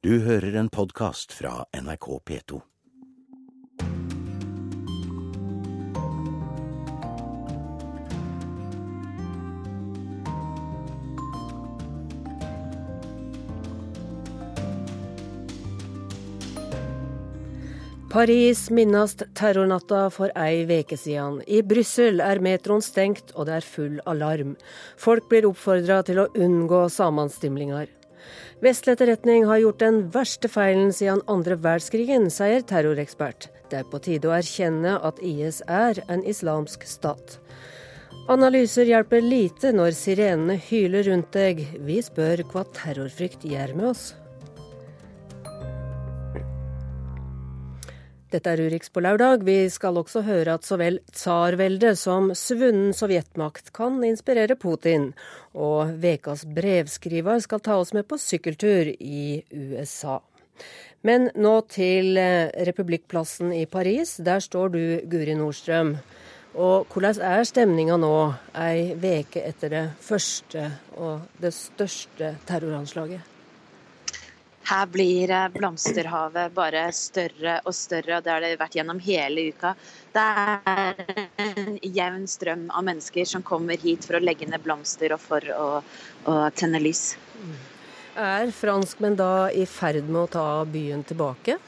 Du hører en podkast fra NRK P2. Paris minnast terrornatta for ei veke siden. I Brussel er metroen stengt, og det er full alarm. Folk blir oppfordra til å unngå sammenstimlinger. Vestlig etterretning har gjort den verste feilen siden andre verdenskrigen, sier terrorekspert. Det er på tide å erkjenne at IS er en islamsk stat. Analyser hjelper lite når sirenene hyler rundt deg. Vi spør hva terrorfrykt gjør med oss. Dette er Urix på lørdag. Vi skal også høre at så vel tsarveldet som svunnen sovjetmakt kan inspirere Putin. Og vekas brevskriver skal ta oss med på sykkeltur i USA. Men nå til eh, Republikkplassen i Paris. Der står du, Guri Nordstrøm. Og hvordan er stemninga nå, ei veke etter det første og det største terroranslaget? Her blir eh, blomsterhavet bare større og større, og det har det vært gjennom hele uka. Det er en jevn strøm av mennesker som kommer hit for å legge ned blomster og for å, å tenne lys. Er franskmenn da i ferd med å ta byen tilbake?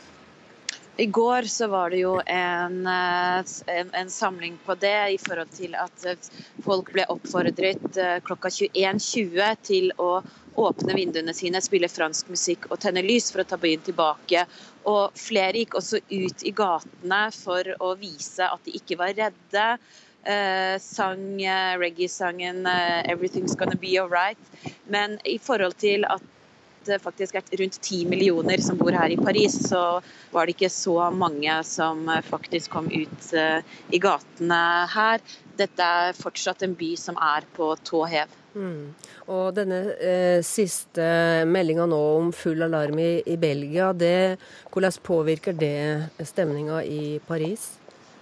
I går så var det jo en, eh, en, en, samling på det i forhold til at folk ble oppfordret eh, klokka 21.20 til å åpne vinduene sine, spille fransk musikk og tenne lys for å ta byen tilbake. Og flere gikk også ut i gatene for å vise at de ikke var redde. Eh, sang eh, reggae-sangen eh, 'Everything's Gonna Be Alright'. Men i forhold til at det faktisk er rundt ti millioner som bor her i Paris, så var det ikke så mange som eh, faktisk kom ut eh, i gatene her. Dette er fortsatt en by som er på tå hev. Mm. Og denne eh, siste meldinga nå om full alarm i, i Belgia, det, hvordan påvirker det stemninga i Paris?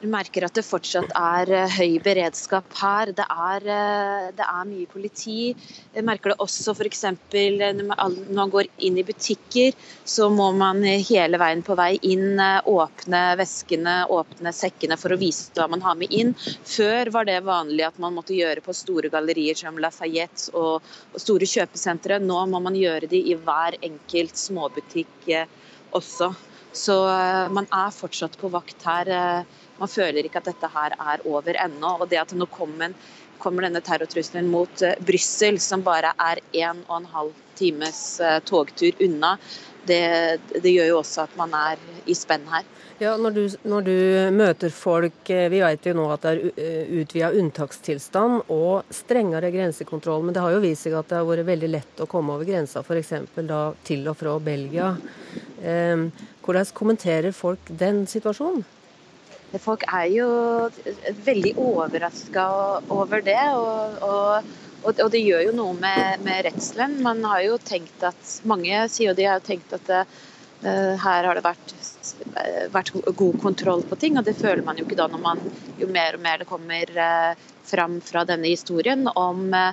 Du merker at det fortsatt er eh, høy beredskap her. Det er, eh, det er mye politi. Jeg merker det også f.eks. når man går inn i butikker, så må man hele veien på vei inn åpne veskene, åpne sekkene for å vise hva man har med inn. Før var det vanlig at man måtte gjøre på store gallerier som Lafayette og, store kjøpesentre. Nå må man gjøre det i hver enkelt småbutikk eh, også. Så man er fortsatt på vakt her man føler ikke at dette her er over ennå. Og det at nå kommer, kommer denne terrortrusselen mot uh, Brussel, som bare er en og en halv times uh, togtur unna, det, det, gjør jo også at man er i spenn her. Ja, når du, når du møter folk, eh, Vi vet jo nå at det er utvida unntakstilstand og strengere grensekontroll. Men det har jo vist seg at det har vært veldig lett å komme over grensa, f.eks. til og fra Belgia. Eh, hvordan kommenterer folk den situasjonen? Folk er jo veldig overraska over det. Og, og, og, det gjør jo noe med, med redselen. Man har jo tenkt at Mange sier jo de har tenkt at her har det vært, vært, god kontroll på ting, og det føler man jo ikke da når man jo mer og mer det kommer uh, fram fra denne historien om uh,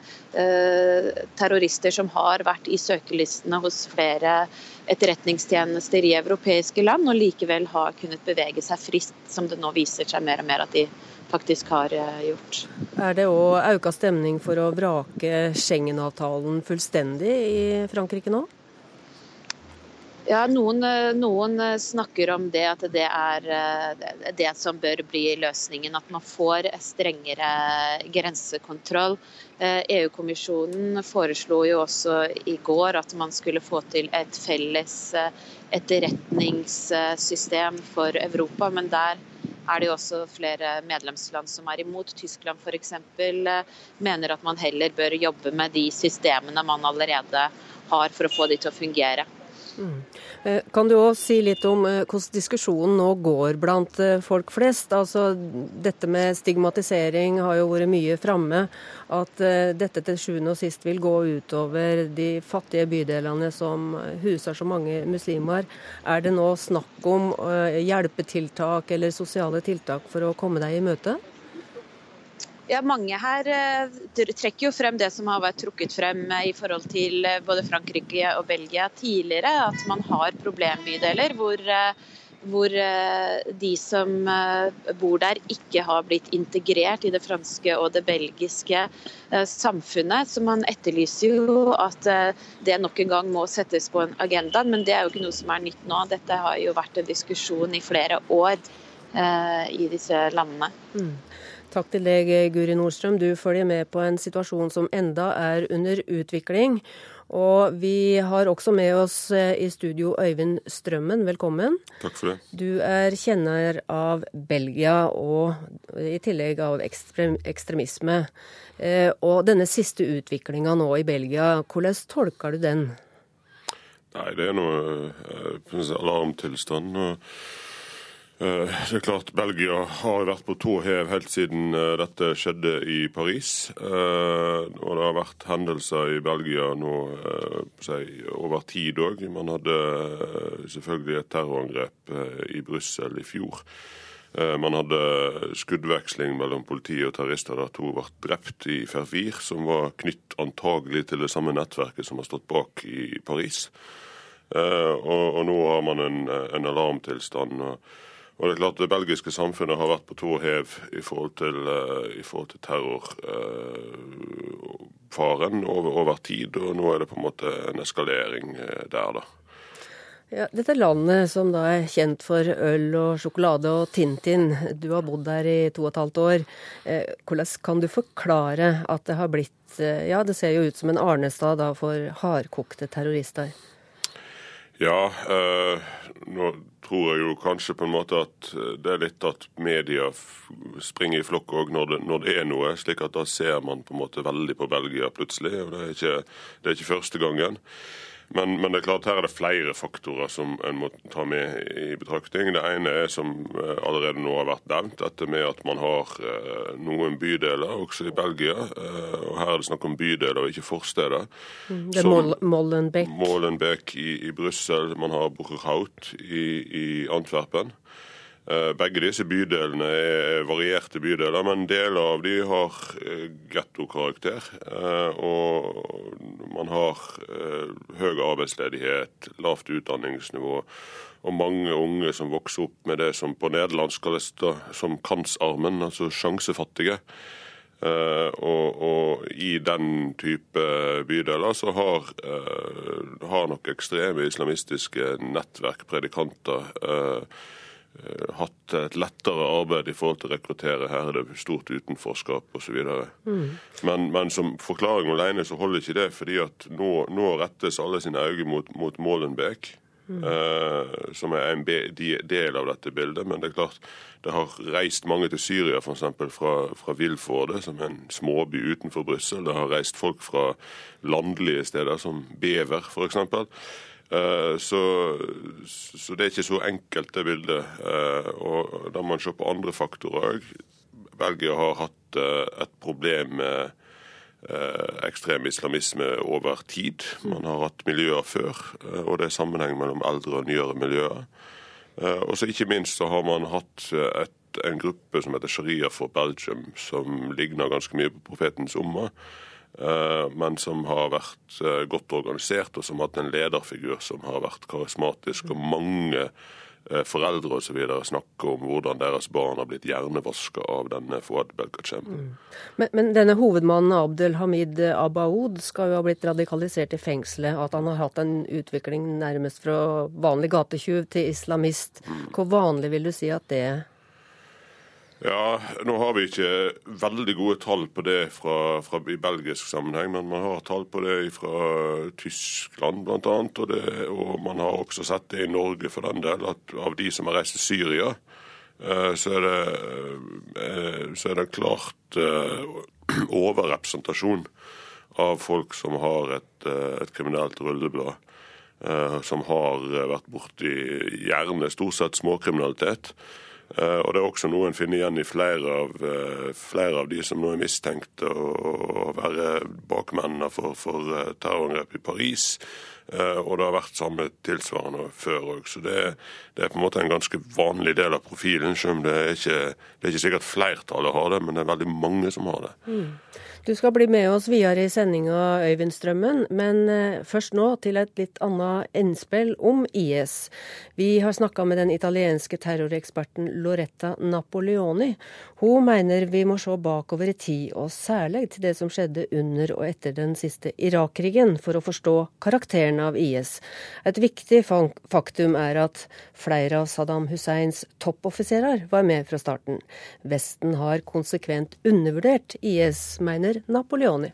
terrorister som har vært i søkelistene hos flere etterretningstjenester i europeiske land, og likevel har kunnet bevege seg frist, som det nå viser seg mer og mer at de faktisk har eh, gjort. Er det òg auka stemning for å vrake Schengen-avtalen fullstendig i Frankrike nå? Ja, noen, eh, noen, eh, snakker om det, at det er eh, det som bør bli løsningen. At man får strengere grensekontroll. EU-kommisjonen foreslo jo også i går at man skulle få til et felles etterretningssystem for Europa. Men der er det jo også flere medlemsland som er imot. Tyskland f.eks. mener at man heller bør jobbe med de systemene man allerede har for å få de til å fungere. Mm. Eh, kan du òg si litt om eh, hvordan diskusjonen nå går blant eh, folk flest? Altså, dette med stigmatisering har jo vært mye framme. At dette til sjuende og sist vil gå utover de fattige bydelene som huser så mange muslimer. Er det nå snakk om hjelpetiltak eller sosiale tiltak for å komme deg i møte? Ja, Mange her trekker jo frem det som har vært trukket frem i forhold til både Frankrike og Belgia tidligere. At man har problembydeler hvor hvor eh, de som eh, bor der ikke har blitt integrert i det franske og det belgiske eh, samfunnet. Så man etterlyser jo at det nok en gang må settes på en agenda, men det er jo ikke noe som er nytt nå. Dette har jo vært en diskusjon i flere år i disse landene. Mm. Takk til deg, Guri Nordstrøm. Du følger med på en situasjon som enda er under utvikling. Og vi har også med oss eh, i studio Øyvind Strømmen, velkommen. Takk for det. Du er kjenner av Belgia og i tillegg av ekstremisme. Eh, og denne siste utviklinga nå i Belgia, hvordan tolker du den? Nei, det er noe eh, alarmtilstand. og Eh, det er klart Belgia har vært på tå hev helt siden eh, dette skjedde i Paris. Eh, og det har vært hendelser i Belgia nå over tid òg. Man hadde selvfølgelig et terrorangrep i Brussel i fjor. Man hadde skuddveksling mellom politi og terrorister der to ble drept i Fervir, som var knytt antagelig til det samme nettverket som har stått bak i Paris. Og, nå har man en, en alarmtilstand. og og Det er klart det belgiske samfunnet har vært på tå hev i forhold til, uh, forhold til terrorfaren uh, over, over, tid. Og nå er det på en måte en eskalering uh, der, da. Ja, dette landet som da er kjent for øl og sjokolade og Tintin, du har bodd der i to og et halvt år. Eh, hvordan kan du forklare at det har blitt Ja, det ser jo ut som en arnestad da for hardkokte terrorister? Ja, eh, nå tror jeg jo kanskje på en måte at eh, det er litt at media springer i flokk òg når, når, det er noe. slik at da ser man på en måte veldig på Belgia plutselig. og Det er ikke, det er ikke første gangen. Men, men, det er klart her er det flere faktorer som en må ta med i betraktning. Det ene er som eh, allerede nå har vært nevnt, dette med at man har eh, noen bydeler også i Belgia. Eh, og Her er det snakk om bydeler og ikke forsteder. Mm, det er Molenbeek. Molenbeek i, i Brussel. Man har Bucherhout i, i Antwerpen. Eh, begge disse bydelene er varierte bydeler, men deler av de har eh, gettokarakter. Eh, og man har høy arbeidsledighet, lavt utdanningsnivå og mange unge som vokser opp med det som på nederlandsk kalles som kansarmen, altså sjansefattige. Og, og, i den type bydeler så har, har nok ekstreme islamistiske nettverk, predikanter, hatt et lettere arbeid i forhold til å rekruttere. Her er det stort utenforskap osv. Mm. Men, men som forklaring alene så holder ikke det, fordi at nå, nå rettes alle sine øyne mot, mot Molenbeek. Mm. Uh, som er en del av dette bildet. Men det er klart, det har reist mange til Syria, f.eks. fra, fra Vilforde, som er en småby utenfor Brussel. Det har reist folk fra landlige steder, som Bever f.eks. Eh, så, så, det er ikke så enkelt, det bildet. Eh, og da må man se på andre faktorer òg. Belgia har hatt eh, et problem med ekstrem islamisme over tid. Man har hatt miljøer før, og det er sammenheng mellom eldre og nyere miljøer. Og så ikke minst så har man hatt et, en gruppe som heter Sharia for Belgium, som ligner ganske mye på profetens umma. Eh, men som har vært eh, godt organisert, og som har hatt en lederfigur som har vært karismatisk. Og mange eh, foreldre osv. snakker om hvordan deres barn har blitt hjernevaska av denne Fouad Belkacem. Mm. Men, men, denne hovedmannen Abdel Hamid Abaoud skal jo ha blitt radikalisert i fengselet. At han har hatt en utvikling nærmest fra vanlig gatetjuv til islamist. Mm. Hvor vanlig vil du si at det er? Ja, Nå har vi ikke veldig gode tall på det fra, fra, i belgisk sammenheng, men man har tall på det fra Tyskland bl.a. Og, og man har også sett det i Norge for den del, at av de som har reist til Syria, eh, så er det, eh, så er det klart eh, overrepresentasjon av folk som har et, et kriminelt rulleblad. Som har vært borti gjerne stort sett småkriminalitet. Eh, og Det er også noe en finner igjen i flere av, eh, flere av de som nå er mistenkt å være bakmennene for, for eh, terrorangrep i Paris. Og det har vært samme tilsvarende før òg. Så det, det, er på en måte en ganske vanlig del av profilen. Selv om det er ikke, det er ikke sikkert flertallet har det, men det er veldig mange som har det. Mm. Du skal bli med oss videre i sendinga, Øyvind Strømmen, men eh, først nå til et litt annet innspill om IS. Vi har snakka med den italienske terroreksperten Loretta Napoleoni. Hun mener vi må se bakover i tid, og særlig til det som skjedde under og etter den siste Irak-krigen, for å forstå karakteren av IS. Et viktig faktum er at flere av Saddam Husseins toppoffiserer var med fra starten. Vesten har konsekvent undervurdert IS, mener Napoleoni.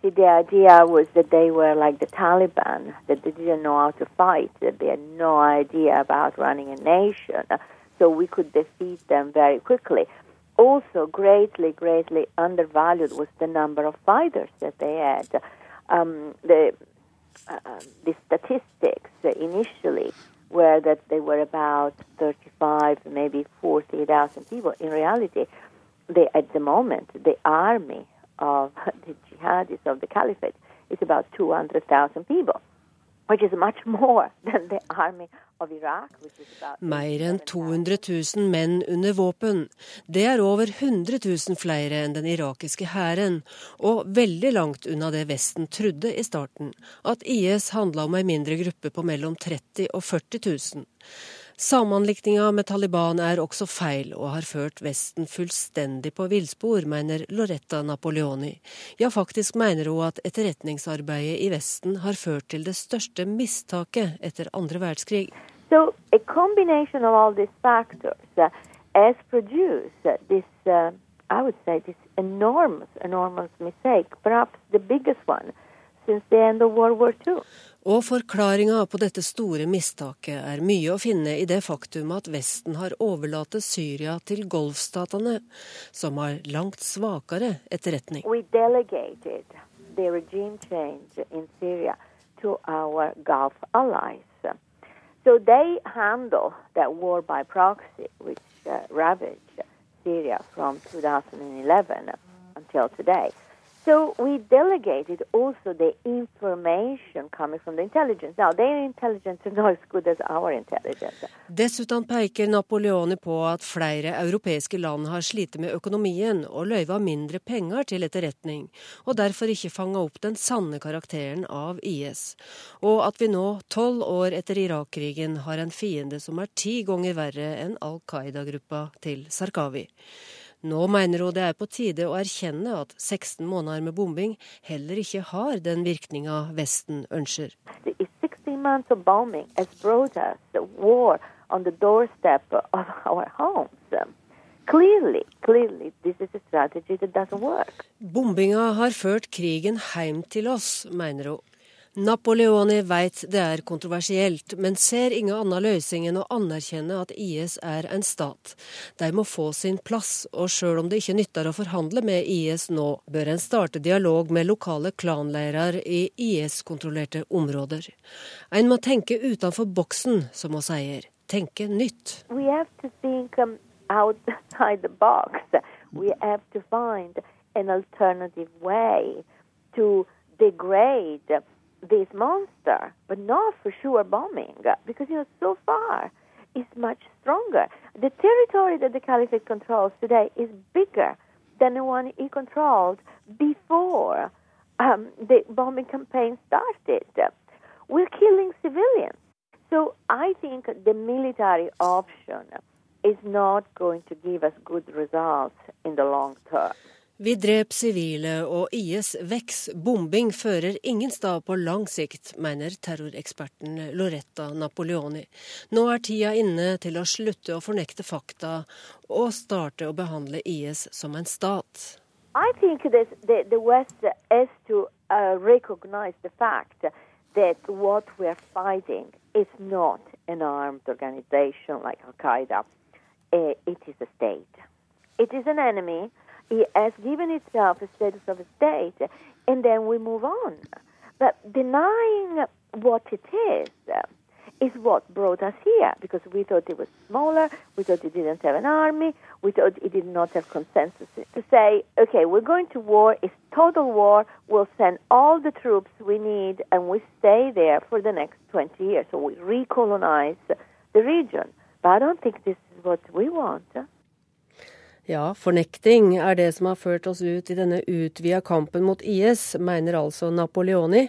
See, the idea was that they were like the Taliban, that they didn't know how to fight, that they had no idea about running a nation, so we could defeat them very quickly. Also, greatly, greatly undervalued was the number of fighters that they had. Um, the, uh, the statistics initially were that they were about 35, maybe 40,000 people. In reality, they, at the moment, the army of the jihadists of the caliphate is about 200,000 people, Mer enn 200 000 menn under våpen. Det er over 100 000 flere enn den irakiske hæren, og veldig langt unna det Vesten trodde i starten, at IS handla om ei mindre gruppe på mellom 30 og 40 000. Sammenlikninga med Taliban er også feil, og har ført Vesten fullstendig på villspor, mener Loretta Napoleoni. Ja, faktisk mener hun at etterretningsarbeidet i Vesten har ført til det største mistaket etter andre verdenskrig. So a combination of all these factors uh, has produced this, uh, I would say, this enormous, enormous mistake, the one since the end of World War II. Og forklaringa på dette store mistaket er mye å finne i det faktum at Vesten har overlatt Syria til golfstatene, som har langt svakere etterretning. So they handle that war by proxy, which uh, ravaged Syria from 2011 until today. So we delegated also the information coming from the intelligence. Now, their intelligence is not as good as our intelligence. Dessuten peker Napoleoni på at flere europeiske land har slitt med økonomien og løyva mindre penger til etterretning, og derfor ikke fanga opp den sanne karakteren av IS. Og at vi nå, tolv år etter Irak-krigen, har en fiende som er ti ganger verre enn Al Qaida-gruppa til Sarkawi. Nå mener hun det er på tide å erkjenne at 16 måneder med bombing heller ikke har den virkninga Vesten ønsker. Clearly, clearly, Bombinga har ført krigen hjem til oss, mener hun. Napoleoni veit det er kontroversielt, men ser ingen annen løsning enn å anerkjenne at IS er en stat. De må få sin plass, og sjøl om det ikke nytter å forhandle med IS nå, bør en starte dialog med lokale klanleirer i IS-kontrollerte områder. En må tenke utenfor boksen, som hun sier. Tenke nytt. We have to think um, outside the box. We have to find an alternative way degrade this monster, but not for sure bombing, because you know so far is much stronger. The territory that the caliphate controls today is bigger than the one he controlled before um, the bombing campaign started. We're killing civilians. So I think the military option is not going to give us good results in the long term. Vi dreper sivile, og IS veks. Bombing fører ingen stad på lang sikt, mener terroreksperten Loretta Napoleoni. Nå er tida inne til å slutte å fornekte fakta og starte å behandle IS som en stat. I think this, the, the West has to uh, recognize the fact that what we're fighting Al Qaeda. Uh, it is a state. It is an enemy it has given itself a status of a state, and then we move on. But denying what it is is what brought us here because we thought it was smaller, we thought it didn't have an army, we thought it did not have consensus to say, okay, we're going to war, it's total war, we'll send all the troops we need and we stay there for the next 20 years. So we recolonize the region. But I don't think this is what we want. Ja, fornekting er det som har ført oss ut i denne utvida kampen mot IS, mener altså Napoleoni.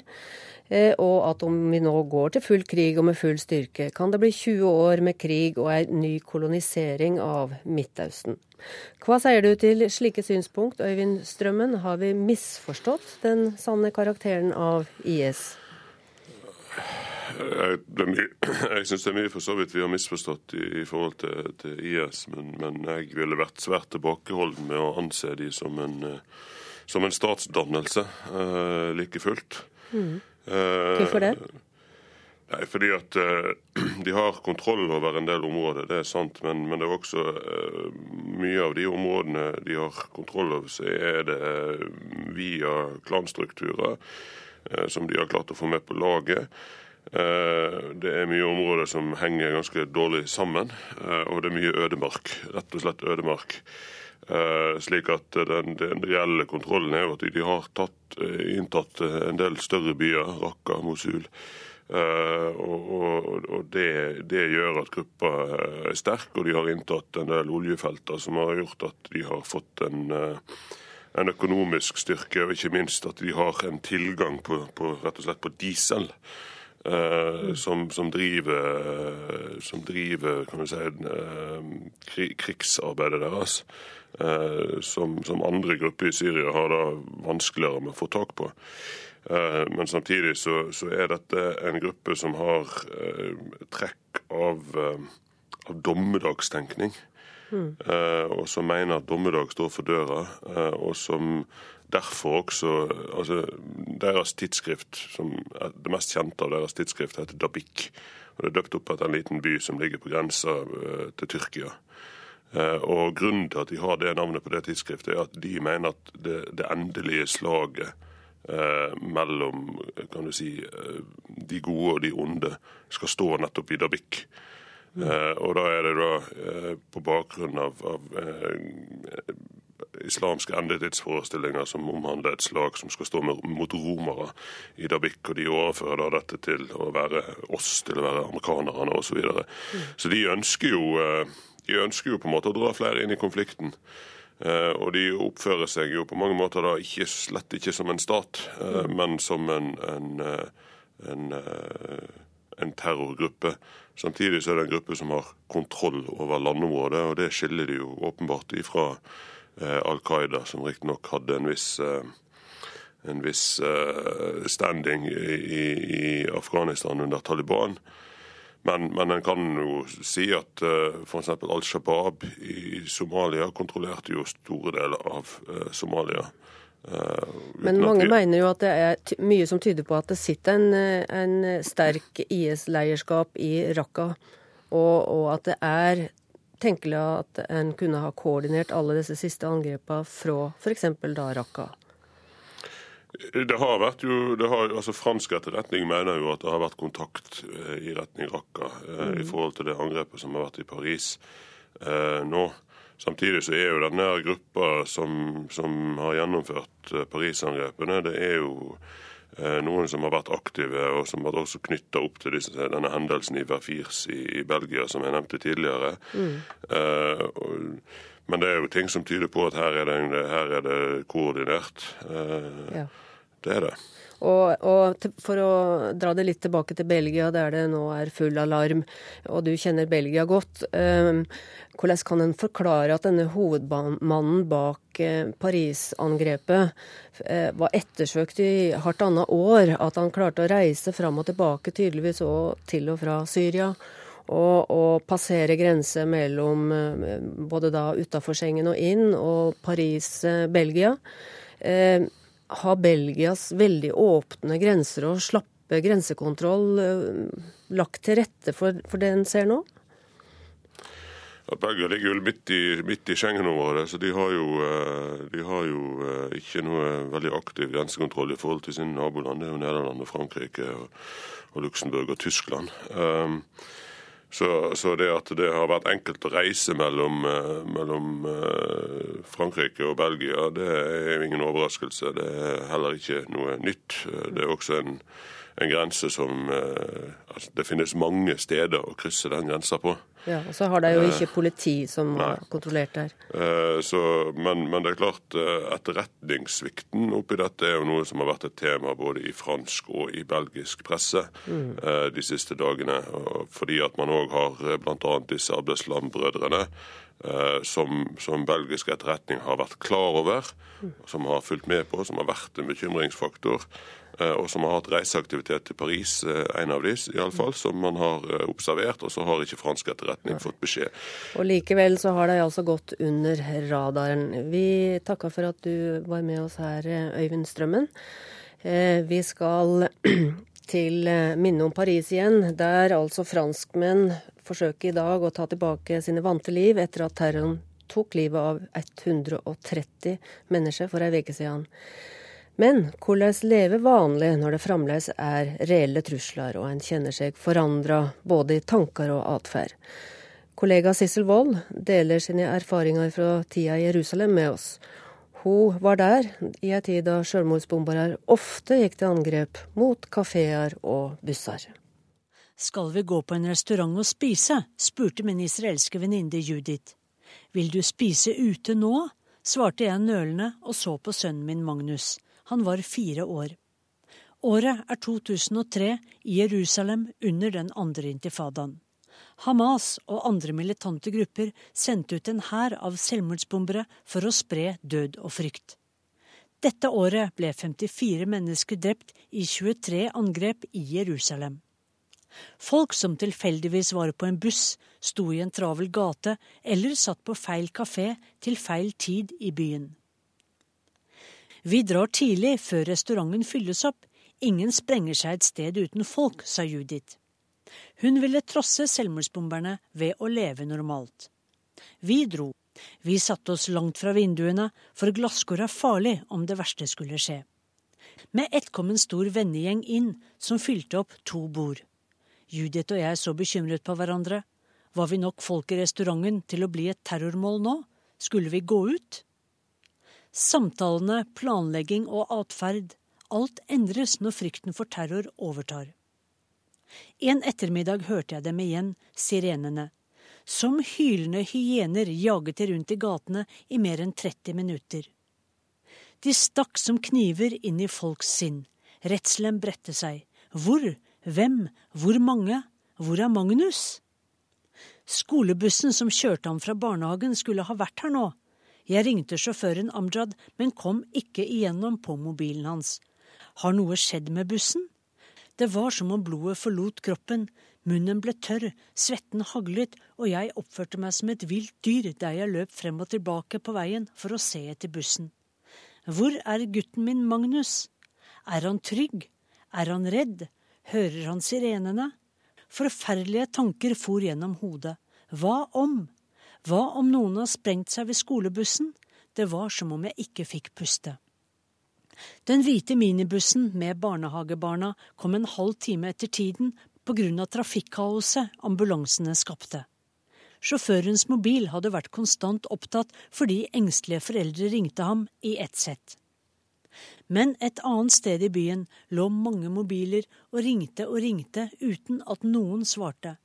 Eh, og at om vi nå går til full krig og med full styrke, kan det bli 20 år med krig og ei ny kolonisering av Midtøsten. Hva sier du til slike synspunkt, Øyvind Strømmen? Har vi misforstått den sanne karakteren av IS? Jeg, jeg syns det er mye for så vidt vi har misforstått i, i forhold til, til IS, men, men, jeg ville vært svært tilbakeholden med å anse de som en, eh, som en statsdannelse, uh, like fullt. Mm. Uh, Hvorfor det? Nei, fordi at De har kontroll over en del områder, det er sant. Men, men det er også mye av de områdene de har kontroll over, så er det via klanstrukturer som de har klart å få med på laget. Eh, det er mye områder som henger ganske dårlig sammen, eh, og det er mye ødemark. Rett og slett ødemark. Eh, slik at den, den reelle kontrollen er jo at de har tatt, inntatt en del større byer, Raqqa, Mosul. Og, og, og det, det, gjør at gruppa er sterk, og de har inntatt en del oljefelter som har gjort at de har fått en en økonomisk styrke, og ikke minst at de har en tilgang på, på rett og slett på diesel. Uh, som, som, driver, som driver kan du si, uh, krigsarbeidet deres. Uh, som, som, andre grupper i Syria har da vanskeligere med å få tak på. men samtidig så, så, er dette en gruppe som har trekk av, av dommedagstenkning. Mm. og som mener at dommedag står for døra, og som derfor også altså, Deres tidsskrift, som er det mest kjente av deres tidsskrift, heter Dabik. Og Det er døpt opp etter en liten by som ligger på grensa uh, til Tyrkia. Uh, og Grunnen til at de har det navnet på det tidsskriftet, er at de mener at det, det endelige slaget eh, mellom kan du si, de gode og de onde skal stå nettopp i Dabik. Mm. og da er det da på bakgrunn av, av islamske endetidsforestillinger som omhandler et slag som skal stå mot romere i Dabik, og de overfører da dette til å være oss, til å være amerikanerne osv. Så, videre. mm. så de ønsker, jo, eh, de ønsker jo på en måte å dra flere inn i konflikten. Og de oppfører seg jo på mange måter da ikke, slett ikke som en stat, mm. men som en, en, en, en, terrorgruppe. Samtidig er det en gruppe som har kontroll over landområdet, og det skiller de jo åpenbart ifra Eh, Al Qaida, som riktignok hadde en viss, eh, en viss eh, standing i, i, Afghanistan under Taliban. Men, men en kan jo si at f.eks. Al Shabaab i Somalia kontrollerte jo store deler av Somalia. Men mange mener jo at det er mye som tyder på at det sitter en, en sterk IS-leierskap i Raqqa, og, og, at det er tenkelig at en kunne ha koordinert alle disse siste angrepene fra f.eks. da Raqqa? Det har vært jo, det har, altså Fransk etterretning mener jo at det har vært kontakt eh, i retning Raqqa eh, mm. i forhold til det angrepet som har vært i Paris eh, nå. Samtidig så er jo denne gruppa som, som har gjennomført eh, Paris-angrepene, det er jo Eh, noen som har vært aktive, og som har også knytta opp til disse, denne hendelsen i Verfirs i, i, Belgia, som jeg nevnte tidligere. Mm. Uh, og, men det er jo ting som tyder på at her er det, her er det koordinert. Uh, ja. Det er det. Og, og, for å dra det litt tilbake til Belgia, der det nå er full alarm, og du kjenner Belgia godt. Um, hvordan kan en forklare at denne hovedmannen bak eh, Paris-angrepet eh, var ettersøkt i hardt annet år? At han klarte å reise fram og tilbake, tydeligvis òg til og fra Syria? Og, og passere grenser mellom eh, både da utafor Schengen og inn, og Paris-Belgia. Eh, har Belgias veldig åpne grenser og slappe grensekontroll lagt til rette for, for det en ser nå? at Belgia ligger jo midt i, midt i Schengen-området, så de har, jo, eh, de har, jo, eh, ikke noe veldig aktiv grensekontroll i forhold til sine naboland. Det er jo Nederland og Frankrike og, og Luxembourg og Tyskland. Um, så, så, det at det har vært enkelt å reise mellom, mellom, Frankrike og Belgia, det er jo ingen overraskelse. Det er heller ikke noe nytt. Det er også en en grense som eh, altså Det finnes mange steder å krysse den grensa på. Ja, og Så har de jo eh, ikke politi som Nei. har kontrollert der. Eh, så, men, men, det er klart, etterretningssvikten oppi dette er jo noe som har vært et tema både i fransk og i belgisk presse mm. de siste dagene. Fordi at man òg har bl.a. disse Abdeslam-brødrene. Som, som, belgisk etterretning har vært klar over, mm. som har fulgt med på, som har vært en bekymringsfaktor. Eh, og som har hatt reiseaktivitet til Paris, eh, en av de iallfall, som man har eh, observert. Og så har ikke fransk etterretning fått beskjed. Og likevel så har de altså gått under radaren. Vi takker for at du var med oss her, Øyvind Strømmen. Vi skal til minne om Paris igjen, der altså franskmenn forsøker i dag å ta tilbake sine vante liv etter at terroren tok livet av 130 mennesker for ei uke siden. Men hvordan leve vanlig når det fremdeles er reelle trusler, og en kjenner seg forandra både i tanker og atferd? Kollega Sissel Wold deler sine erfaringer fra tida i Jerusalem med oss. Hun var der i en tid da selvmordsbombere ofte gikk til angrep mot kafeer og busser. Skal vi gå på en restaurant og spise? spurte min israelske venninne Judith. Vil du spise ute nå? svarte jeg nølende og så på sønnen min Magnus. Han var fire år. Året er 2003 i Jerusalem under den andre intifadaen. Hamas og andre militante grupper sendte ut en hær av selvmordsbombere for å spre død og frykt. Dette året ble 54 mennesker drept i 23 angrep i Jerusalem. Folk som tilfeldigvis var på en buss, sto i en travel gate eller satt på feil kafé til feil tid i byen. Vi drar tidlig, før restauranten fylles opp. Ingen sprenger seg et sted uten folk, sa Judith. Hun ville trosse selvmordsbomberne ved å leve normalt. Vi dro. Vi satte oss langt fra vinduene, for glasskår er farlig om det verste skulle skje. Med ett kom en stor vennegjeng inn, som fylte opp to bord. Judith og jeg så bekymret på hverandre. Var vi nok folk i restauranten til å bli et terrormål nå? Skulle vi gå ut? Samtalene, planlegging og atferd. Alt endres når frykten for terror overtar. En ettermiddag hørte jeg dem igjen, sirenene. Som hylende hyener jaget de rundt i gatene i mer enn 30 minutter. De stakk som kniver inn i folks sinn. Redselen bredte seg. Hvor? Hvem? Hvor mange? Hvor er Magnus? Skolebussen som kjørte ham fra barnehagen, skulle ha vært her nå. Jeg ringte sjåføren Amjad, men kom ikke igjennom på mobilen hans. Har noe skjedd med bussen? Det var som om blodet forlot kroppen, munnen ble tørr, svetten haglet, og jeg oppførte meg som et vilt dyr der jeg løp frem og tilbake på veien for å se etter bussen. Hvor er gutten min Magnus? Er han trygg? Er han redd? Hører han sirenene? Forferdelige tanker for gjennom hodet. Hva om? Hva om noen har sprengt seg ved skolebussen? Det var som om jeg ikke fikk puste. Den hvite minibussen med barnehagebarna kom en halv time etter tiden av trafikkaoset ambulansene skapte. Sjåførens mobil hadde vært konstant opptatt fordi engstelige foreldre ringte ham i ett sett. Men et annet sted i byen lå mange mobiler og ringte og ringte uten at noen svarte.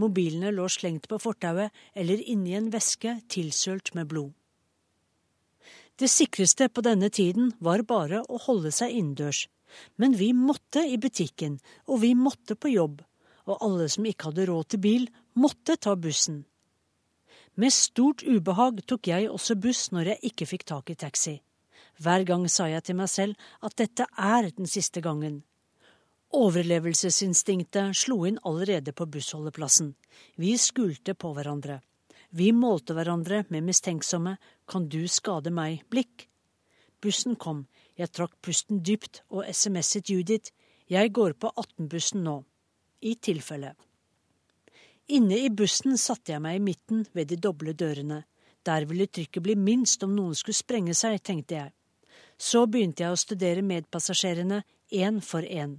Mobilene lå slengt på fortauet eller inni en veske tilsølt med blod. Det sikreste på denne tiden var bare å holde seg innendørs. Men vi måtte i butikken, og vi måtte på jobb, og alle som ikke hadde råd til bil, måtte ta bussen. Med stort ubehag tok jeg også buss når jeg ikke fikk tak i taxi. Hver gang sa jeg til meg selv at dette er den siste gangen. Overlevelsesinstinktet slo inn allerede på bussholdeplassen. Vi skulte på hverandre. Vi målte hverandre med mistenksomme kan du skade meg-blikk. Bussen kom, jeg trakk pusten dypt og SMS-et Judith, jeg går på 18-bussen nå. I tilfelle. Inne i bussen satte jeg meg i midten ved de doble dørene. Der ville trykket bli minst om noen skulle sprenge seg, tenkte jeg. Så begynte jeg å studere medpassasjerene én for én.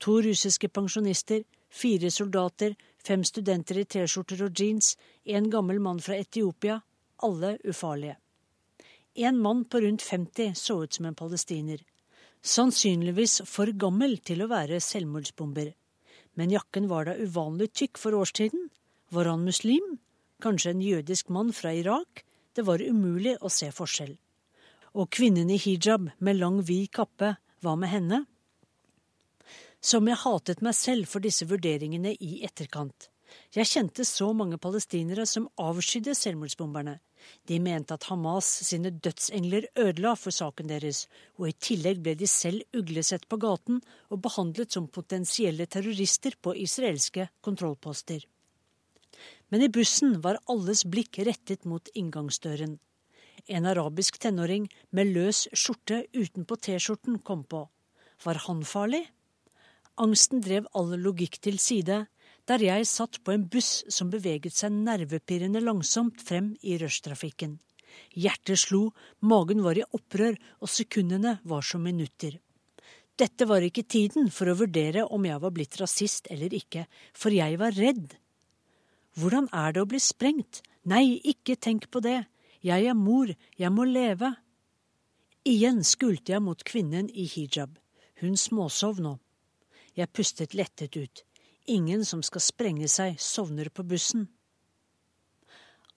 To russiske pensjonister, fire soldater, fem studenter i T-skjorter og jeans, en gammel mann fra Etiopia, alle ufarlige. En mann på rundt 50 så ut som en palestiner. Sannsynligvis for gammel til å være selvmordsbomber. Men jakken var da uvanlig tykk for årstiden. Var han muslim? Kanskje en jødisk mann fra Irak? Det var umulig å se forskjell. Og kvinnen i hijab med lang, vid kappe, hva med henne? Som jeg hatet meg selv for disse vurderingene i etterkant. Jeg kjente så mange palestinere som avskydde selvmordsbomberne. De mente at Hamas sine dødsengler ødela for saken deres, og i tillegg ble de selv uglesett på gaten og behandlet som potensielle terrorister på israelske kontrollposter. Men i bussen var alles blikk rettet mot inngangsdøren. En arabisk tenåring med løs skjorte utenpå T-skjorten kom på. Var han farlig? Angsten drev all logikk til side, der jeg satt på en buss som beveget seg nervepirrende langsomt frem i rushtrafikken. Hjertet slo, magen var i opprør, og sekundene var som minutter. Dette var ikke tiden for å vurdere om jeg var blitt rasist eller ikke, for jeg var redd. Hvordan er det å bli sprengt? Nei, ikke tenk på det. Jeg er mor, jeg må leve. Igjen skulte jeg mot kvinnen i hijab. Hun småsov nå. Jeg pustet lettet ut. Ingen som skal sprenge seg, sovner på bussen.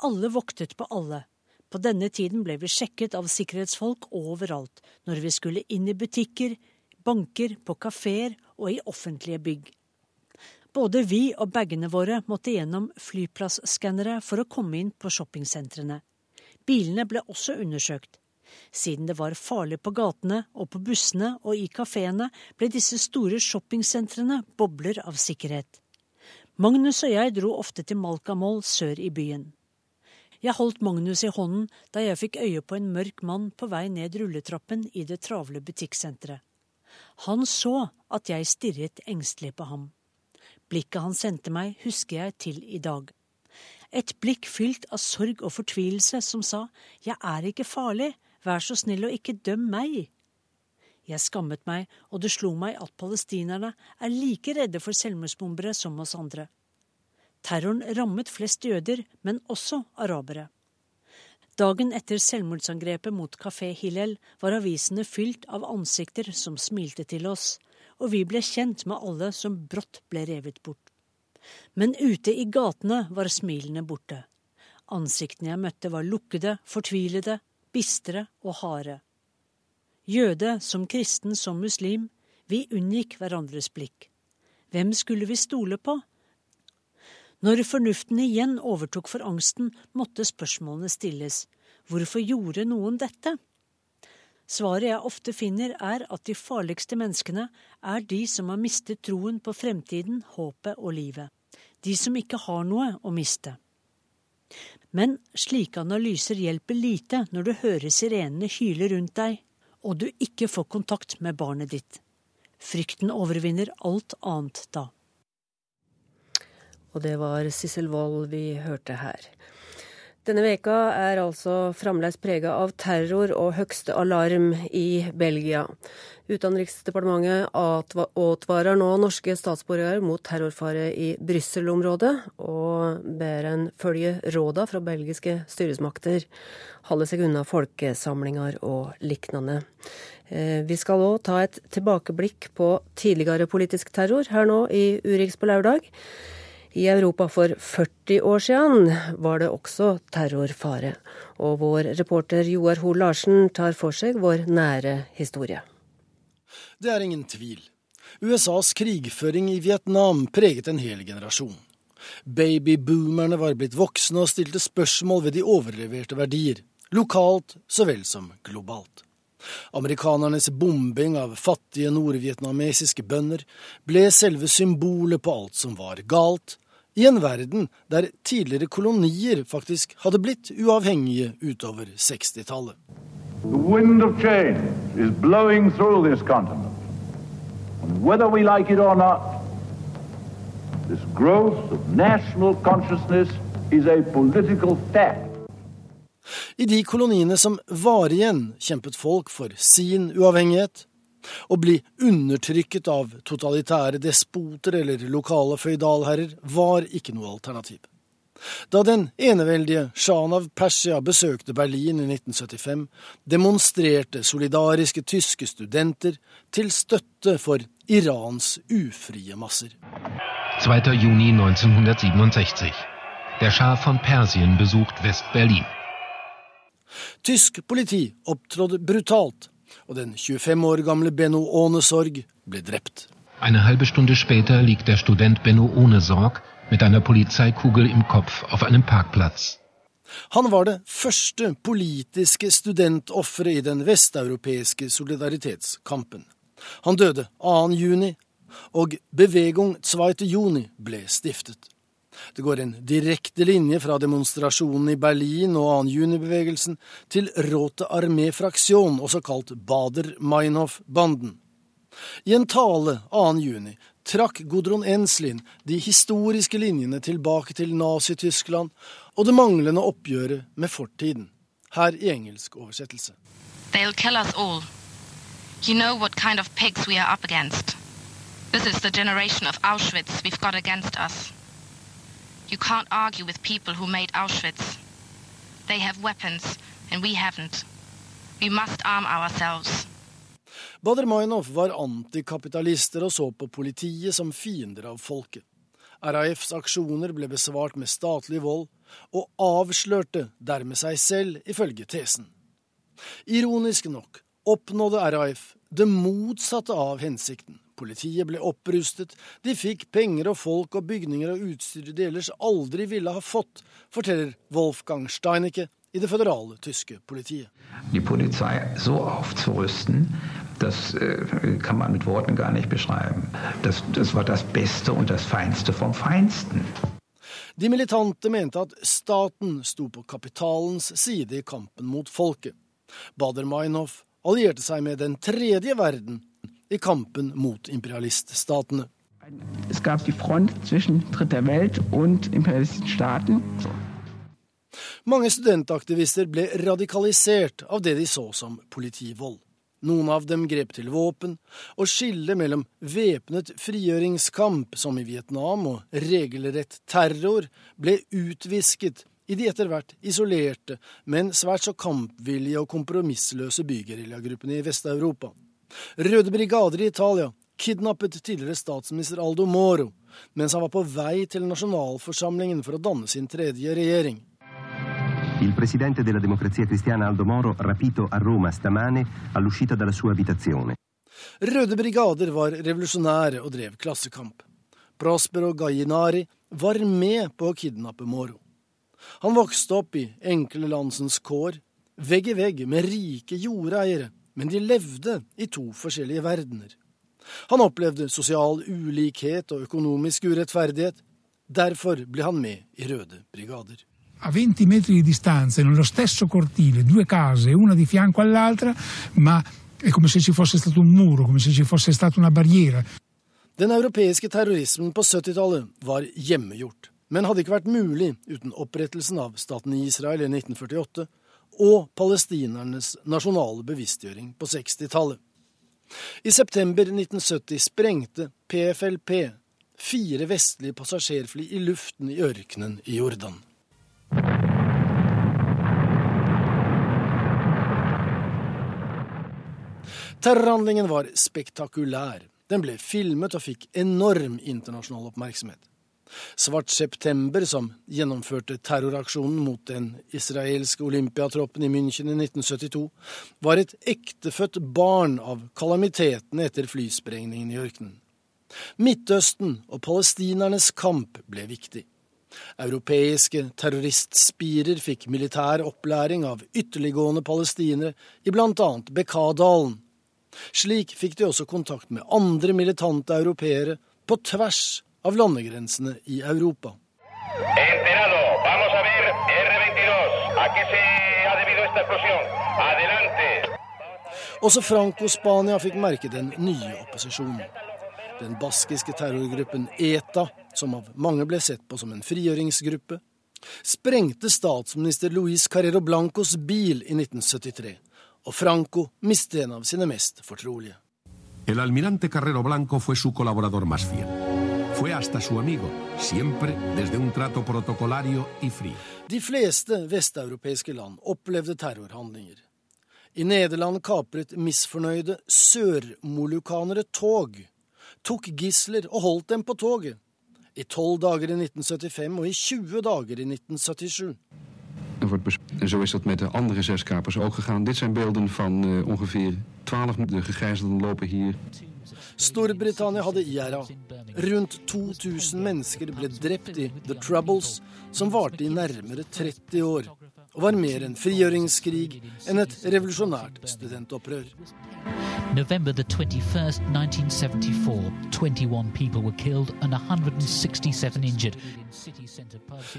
Alle voktet på alle. På denne tiden ble vi sjekket av sikkerhetsfolk overalt, når vi skulle inn i butikker, banker, på kafeer og i offentlige bygg. Både vi og bagene våre måtte gjennom flyplasskannere for å komme inn på shoppingsentrene. Bilene ble også undersøkt. Siden det var farlig på gatene og på bussene og i kafeene, ble disse store shoppingsentrene bobler av sikkerhet. Magnus og jeg dro ofte til Malkamol sør i byen. Jeg holdt Magnus i hånden da jeg fikk øye på en mørk mann på vei ned rulletrappen i det travle butikksenteret. Han så at jeg stirret engstelig på ham. Blikket han sendte meg, husker jeg til i dag. Et blikk fylt av sorg og fortvilelse som sa jeg er ikke farlig, Vær så snill og ikke døm meg. Jeg skammet meg, og det slo meg at palestinerne er like redde for selvmordsbombere som oss andre. Terroren rammet flest jøder, men også arabere. Dagen etter selvmordsangrepet mot Kafé Hillel var avisene fylt av ansikter som smilte til oss, og vi ble kjent med alle som brått ble revet bort. Men ute i gatene var smilene borte. Ansiktene jeg møtte var lukkede, fortvilede, bistre og harde. Jøde som kristen som muslim, vi unngikk hverandres blikk. Hvem skulle vi stole på? Når fornuften igjen overtok for angsten, måtte spørsmålene stilles. Hvorfor gjorde noen dette? Svaret jeg ofte finner, er at de farligste menneskene er de som har mistet troen på fremtiden, håpet og livet. De som ikke har noe å miste. Men slike analyser hjelper lite når du hører sirenene hyle rundt deg, og du ikke får kontakt med barnet ditt. Frykten overvinner alt annet da. Og det var Sissel Wold vi hørte her. Denne veka er altså fremdeles prega av terror og høgste alarm i Belgia. Utenriksdepartementet advarer nå norske statsborgere mot terrorfare i Brussel-området, og ber en følge råda fra belgiske styresmakter, holde seg unna folkesamlinger og lignende. Eh, vi skal òg ta et tilbakeblikk på tidligere politisk terror her nå i Urix på lørdag. I Europa for 40 år siden var det også terrorfare. Og vår reporter Joar Hoel Larsen tar for seg vår nære historie. Det er ingen tvil. USAs krigføring i Vietnam preget en hel generasjon. Babyboomerne var blitt voksne og stilte spørsmål ved de overleverte verdier, lokalt så vel som globalt. Amerikanernes bombing av fattige nordvietnamesiske bønder ble selve symbolet på alt som var galt, i en verden der tidligere kolonier faktisk hadde blitt uavhengige utover 60-tallet. The wind of change is blowing through this continent. And whether we like it or not, This growth of national consciousness is a political fact. I de koloniene som var igjen, kjempet folk for sin uavhengighet. Å bli undertrykket av totalitære despoter eller lokale føydalherrer var ikke noe alternativ. Da den eneveldige sjahen av Persia besøkte Berlin i 1975, demonstrerte solidariske tyske studenter til støtte for Irans ufrie masser. 2. Juni 1967. Der Schah von Persien besucht Vest-Berlin. Tysk politi opptrådte brutalt, og den 25 år gamle Benno Ånesorg ble drept. Eine halbe Stunde später liegt der Student Benno Ohnesorg mit einer Polizeikugel im Kopf auf einem Parkplatz. Han var det første politiske studentofferet i den vesteuropeiske solidaritetskampen. Han døde 2. juni, og Bevegung 2. juni ble stiftet. Det går en direkte linje fra demonstrasjonen i Berlin og 2. juni-bevegelsen til Råte Armé Fraksjon, også kalt Bader-Meinhof-banden. I en tale 2. juni trakk Gudrun Enslin de historiske linjene tilbake til Nazi-Tyskland og det manglende oppgjøret med fortiden. Her i engelsk oversettelse. They'll kill us all. You know what kind of pigs we are up against. This is the generation of Auschwitz we've got against us. You can't argue with people who made Auschwitz. They have weapons, and we haven't. We must arm ourselves. Bader-Meinhof var antikapitalister og så på politiet som fiender av folket. RAFs aksjoner ble besvart med statlig vold, og avslørte dermed seg selv, ifølge tesen. Ironisk nok oppnådde RAF det motsatte av hensikten. Politiet ble opprustet, de fikk penger og folk og bygninger og utstyr de ellers aldri ville ha fått, forteller Wolfgang Steinecke i det føderale tyske politiet. Die Polizei so aufzurüsten, das äh, kann man mit Worten gar nicht beschreiben. Das, das war das Beste und das Feinste vom Feinsten. De militante mente at staten sto på kapitalens side i kampen mot folket. Bader-Meinhof allierte seg med den tredje verden i kampen mot imperialiststatene. Es gab die Front zwischen Dritter Welt und imperialistischen Staaten. Mange studentaktivister ble radikalisert av det de så som politivold. Noen av dem grep til våpen, og skillet mellom væpnet frigjøringskamp, som i Vietnam, og regelrett terror ble utvisket i de etter hvert isolerte, men svært så kampvillige og kompromissløse bygeriljagruppene i Vest-Europa. Røde brigader i Italia kidnappet tidligere statsminister Aldo Moro mens han var på vei til nasjonalforsamlingen for å danne sin tredje regjering. Il presidente della democrazia cristiana Aldo Moro rapito a Roma stamane all'uscita dalla sua abitazione. Røde brigader var revolusjonære og drev klassekamp. Prospero Gallinari var med på å kidnappe Moro. Han vokste opp i enkle landsens kår, vegg i vegg med rike jordeiere, men de levde i to forskjellige verdener. Han opplevde sosial ulikhet og økonomisk urettferdighet. Derfor ble han med i Røde brigader. a 20 metri di distanza, nello stesso cortile, due case, una di fianco all'altra, ma è come se ci fosse stato un muro, come se ci fosse stata una barriera. Den europeiske terrorismen på 70-tallet var hjemmegjort, men hadde ikke vært mulig uten opprettelsen av staten Israel i 1948 og palestinernes nasjonale bevisstgjøring på 60-tallet. I september 1970 sprengte PFLP fire vestlige passasjerfly i luften i ørkenen i Jordan. Terrorhandlingen var spektakulær. Den ble filmet og fikk enorm internasjonal oppmerksomhet. Svart september, som gjennomførte terroraksjonen mot den israelske olympiatroppen i München i 1972, var et ektefødt barn av kalamitetene etter flysprengningen i ørkenen. Midtøsten og palestinernes kamp ble viktig. Europeiske terroristspirer fikk militær opplæring av ytterliggående palestinere i bl.a. Bekkadalen. Slik fikk de også kontakt med andre militante europeere på tvers av landegrensene i Europa. Også Franco-Spania fikk merke den nye opposisjonen. Den baskiske terrorgruppen ETA, som av mange ble sett på som en frigjøringsgruppe, sprengte statsminister Luis Carrero Blancos bil i 1973, og Franco mistet en av sine mest fortrolige. El almirante Carrero Blanco fue su colaborador más fiel. Fue hasta su amigo, siempre desde un trato protocolario y frío. De fleste vesteuropeiske land opplevde terrorhandlinger. I Nederland kapret misfornøyde sørmolukanere tog, tok gisler og holdt dem på toget. I tolv dager i 1975 og i 20 dager i 1977. En zo is dat met de andere zes kapers ook gegaan. Dit zijn beelden van uh, ongeveer twaalf de gegijzelden lopen hier. Storbritannia hadde IRA. Rundt 2000 mennesker ble drept i The Troubles, som varte i nærmere 30 år, og var mer en frigjøringskrig enn et revolusjonært studentopprør. November the 21st, 1974, 21 people were killed and 167 injured.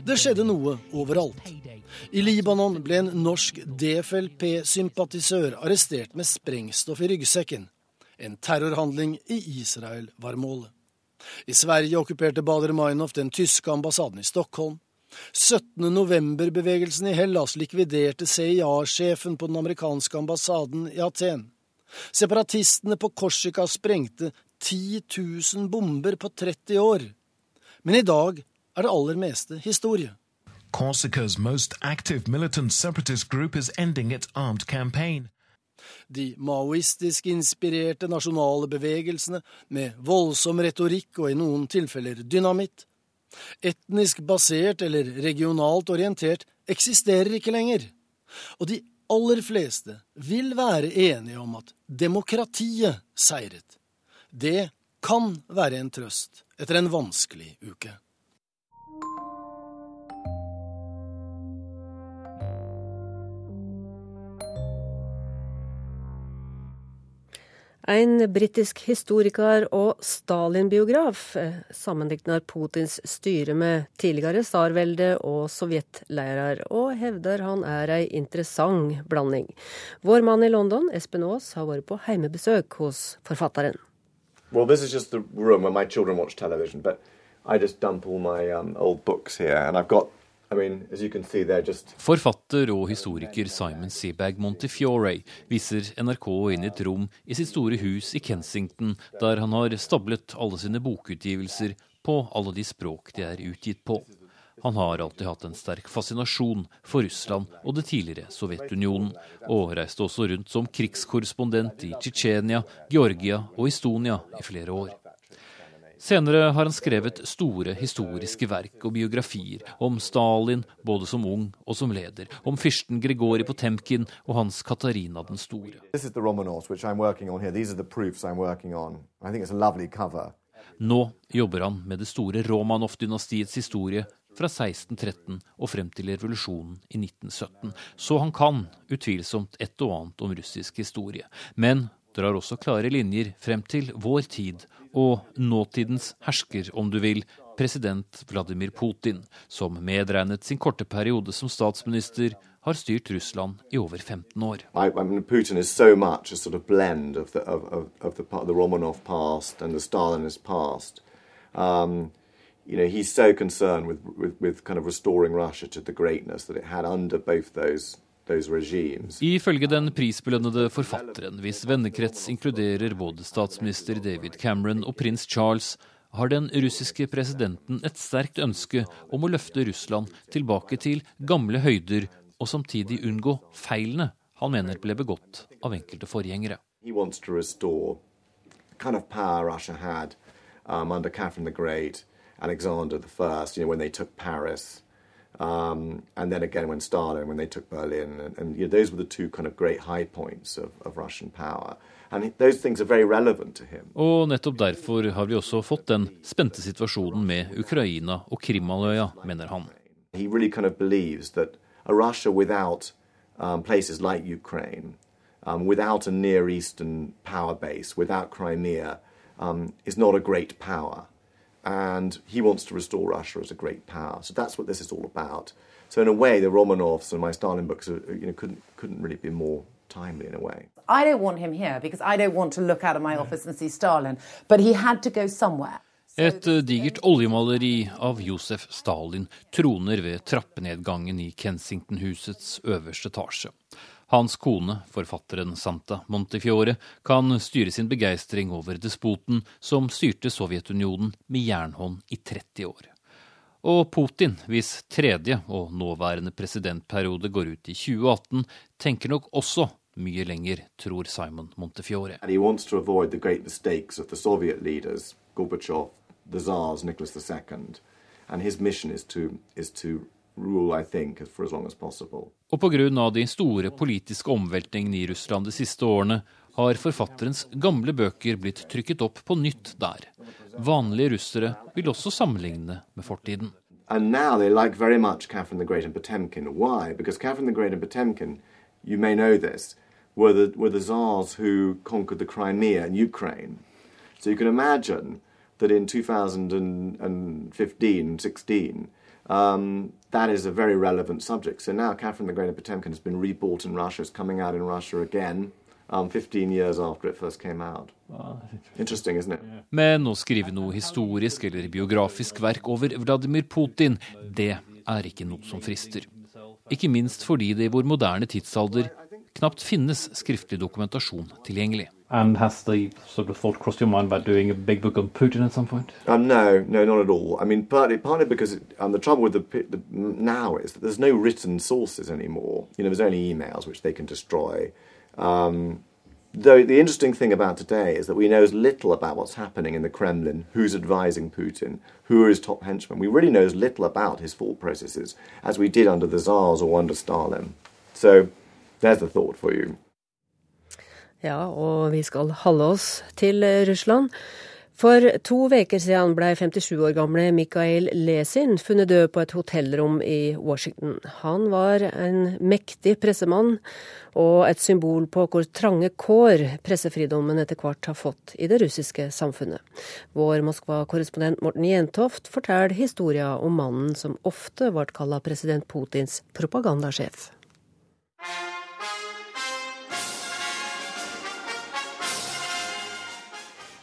Det skjedde noe overalt. I Libanon ble en norsk DFLP-sympatisør arrestert med sprengstoff i ryggsekken. En terrorhandling i Israel var målet. I Sverige okkuperte Bader Meinhof den tyske ambassaden i Stockholm. 17. november-bevegelsen i Hellas likviderte CIA-sjefen på den amerikanske ambassaden i Aten. Separatistene på Korsika sprengte 10 000 bomber på 30 år. Men i dag er det aller meste historie. Corsica's most active militant separatist group is ending its armed campaign. De maoistisk inspirerte nasjonale bevegelsene med voldsom retorikk og i noen tilfeller dynamitt, etnisk basert eller regionalt orientert, eksisterer ikke lenger. Og de aller fleste vil være enige om at demokratiet seiret. Det kan være en trøst etter en vanskelig uke. En britisk historiker og Stalin-biograf eh, sammenligner Putins styre med tidligere tsarvelde og sovjetleirer, og hevder han er ei interessant blanding. Vår mann i London, Espen Aas, har vært på heimebesøk hos forfatteren. Well, this is just the room where my children watch television, but I just dump all my um, old books here, and I've Forfatter og historiker Simon Sebag Montefiore viser NRK inn i et rom i sitt store hus i Kensington, der han har stablet alle sine bokutgivelser på alle de språk de er utgitt på. Han har alltid hatt en sterk fascinasjon for Russland og det tidligere Sovjetunionen, og reiste også rundt som krigskorrespondent i Tsjetsjenia, Georgia og Estonia i flere år. Senere har han skrevet store historiske verk og biografier om Stalin både som ung og som leder, om fyrsten Grigori Potemkin og hans Katarina den store. Nå jobber han med det store Romanov-dynastiets historie fra 1613 og frem til revolusjonen i 1917, så han kan utvilsomt et og annet om russisk historie. Men drar også klare linjer frem til vår tid og nåtidens hersker, om du vil, president Vladimir Putin, som medregnet sin korte periode som statsminister har styrt Russland i over 15 år. I, I mean, Putin is so much a sort blend the Romanov past and the Stalinist past. Um, you know, he's so concerned with, with, with kind of restoring Russia to the greatness that it had under both those Ifølge den prisbelønnede forfatteren, hvis vennekrets inkluderer både statsminister David Cameron og prins Charles, har den russiske presidenten et sterkt ønske om å løfte Russland tilbake til gamle høyder, og samtidig unngå feilene han mener ble begått av enkelte forgjengere. Kind of power Russia had um, under Catherine the Great, Alexander I, you know, when they took Paris. Um, and then again when Stalin, when they took Berlin, and, and you know, those were the two kind of great high points of, of Russian power. And those things are very relevant to him. Og nettopp derfor har vi også fått den spente situasjonen med Ukraina og Krimhalvøya, mener han. He really kind of believes that a Russia without um, places like Ukraine, um, without a Near Eastern power base, without Crimea, is not a great power. And he wants to restore Russia as a great power. So that's what this is all about. So in a way, the Romanovs and my Stalin books are, you know, couldn't couldn't really be more timely in a way. I don't want him here because I don't want to look out of my office and see Stalin, but he had to go somewhere. Et eh, digert oljemaleri av Josef Stalin troner ved trappenedgangen i Kensington-husets øverste etasje. Hans kone, forfatteren Santa Montefiore, kan styre sin begeistring over despoten som styrte Sovjetunionen med jernhånd i 30 år. Og Putin, hvis tredje og nåværende presidentperiode går ut i 2018, tenker nok også mye lenger, tror Simon Montefiore. Leaders, Gorbachev, the Tsars, Nicholas II. And his mission is to, is to rule, I think, for as long as possible. Og pga. de store politiske omveltningene i Russland de siste årene, har forfatterens gamle bøker blitt trykket opp på nytt der. Vanlige russere vil også sammenligne med fortiden. And now they like very much Catherine the Great and Potemkin. Why? Because Catherine the Great and Potemkin, you may know this, were the, were the czars who conquered the Crimea and Ukraine. So you can imagine that in 2015, 16, um, that is a very relevant subject. So now Catherine the Great of Potemkin has been rebought in Russia. It's coming out in Russia again. Um, 15 years after it first came out. Interesting, isn't it? Men å skrive noe historisk eller biografisk verk over Vladimir Putin, det er ikke noe som frister. Ikke minst fordi det i vår moderne tidsalder knapt finnes skriftlig dokumentasjon tilgjengelig. And has the sort of thought crossed your mind about doing a big book on Putin at some point? Um, no, no, not at all. I mean, partly, partly because um, the trouble with the, the, now is that there's no written sources anymore. You know, there's only emails which they can destroy. Um, though the interesting thing about today is that we know as little about what's happening in the Kremlin, who's advising Putin, who are his top henchmen. We really know as little about his thought processes as we did under the Tsars or under Stalin. So there's a thought for you. Ja, og vi skal holde oss til Russland. For to uker siden ble 57 år gamle Mikhail Lesin funnet død på et hotellrom i Washington. Han var en mektig pressemann og et symbol på hvor trange kår pressefridommen etter hvert har fått i det russiske samfunnet. Vår Moskva-korrespondent Morten Jentoft forteller historien om mannen som ofte ble kalt president Putins propagandasjef.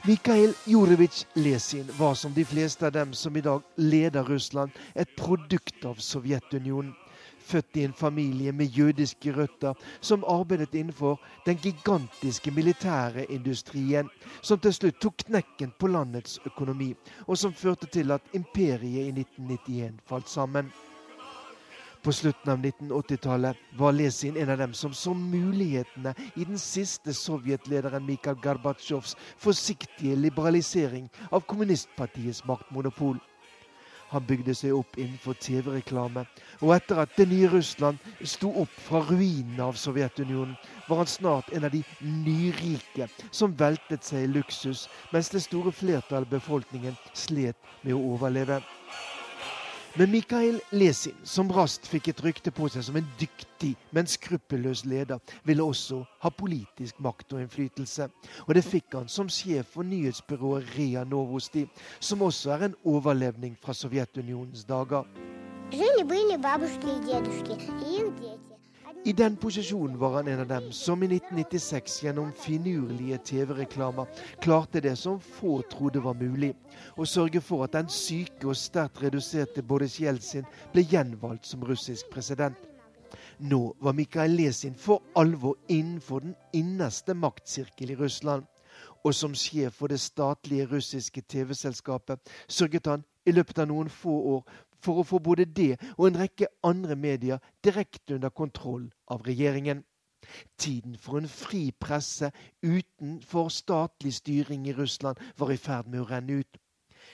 Mikhail Jurevitsj Lesin var som de fleste av dem som i dag leder Russland, et produkt av Sovjetunionen. Født i en familie med jødiske røtter, som arbeidet innenfor den gigantiske militære industrien, som til slutt tok knekken på landets økonomi, og som førte til at imperiet i 1991 falt sammen. På slutten av 1980-tallet var Lesin en av dem som så mulighetene i den siste sovjetlederen Mikhail Gorbatsjovs forsiktige liberalisering av kommunistpartiets maktmonopol. Han bygde seg opp innenfor TV-reklame, og etter at det nye Russland sto opp fra ruinene av Sovjetunionen, var han snart en av de nyrike som veltet seg i luksus, mens det store flertallet av befolkningen slet med å overleve. Men Mikael Lesin, som raskt fikk et rykte på seg som en dyktig, men skruppelløs leder, ville også ha politisk makt og innflytelse. Og det fikk han som sjef for nyhetsbyrået Ria Novosti, som også er en overlevning fra Sovjetunionens dager. Жили-были бабушки и дедушки, и их дети. I den posisjonen var han en av dem som i 1996 gjennom finurlige TV-reklamer klarte det som få trodde var mulig, å sørge for at den syke og sterkt reduserte Boris Jeltsin ble gjenvalgt som russisk president. Nå var Mikhail Lesin for alvor innenfor den innerste maktsirkel i Russland. Og som sjef for det statlige russiske TV-selskapet sørget han i løpet av noen få år for å få både det og en rekke andre medier direkte under kontroll av regjeringen. Tiden for en fri presse utenfor statlig styring i Russland var i ferd med å renne ut.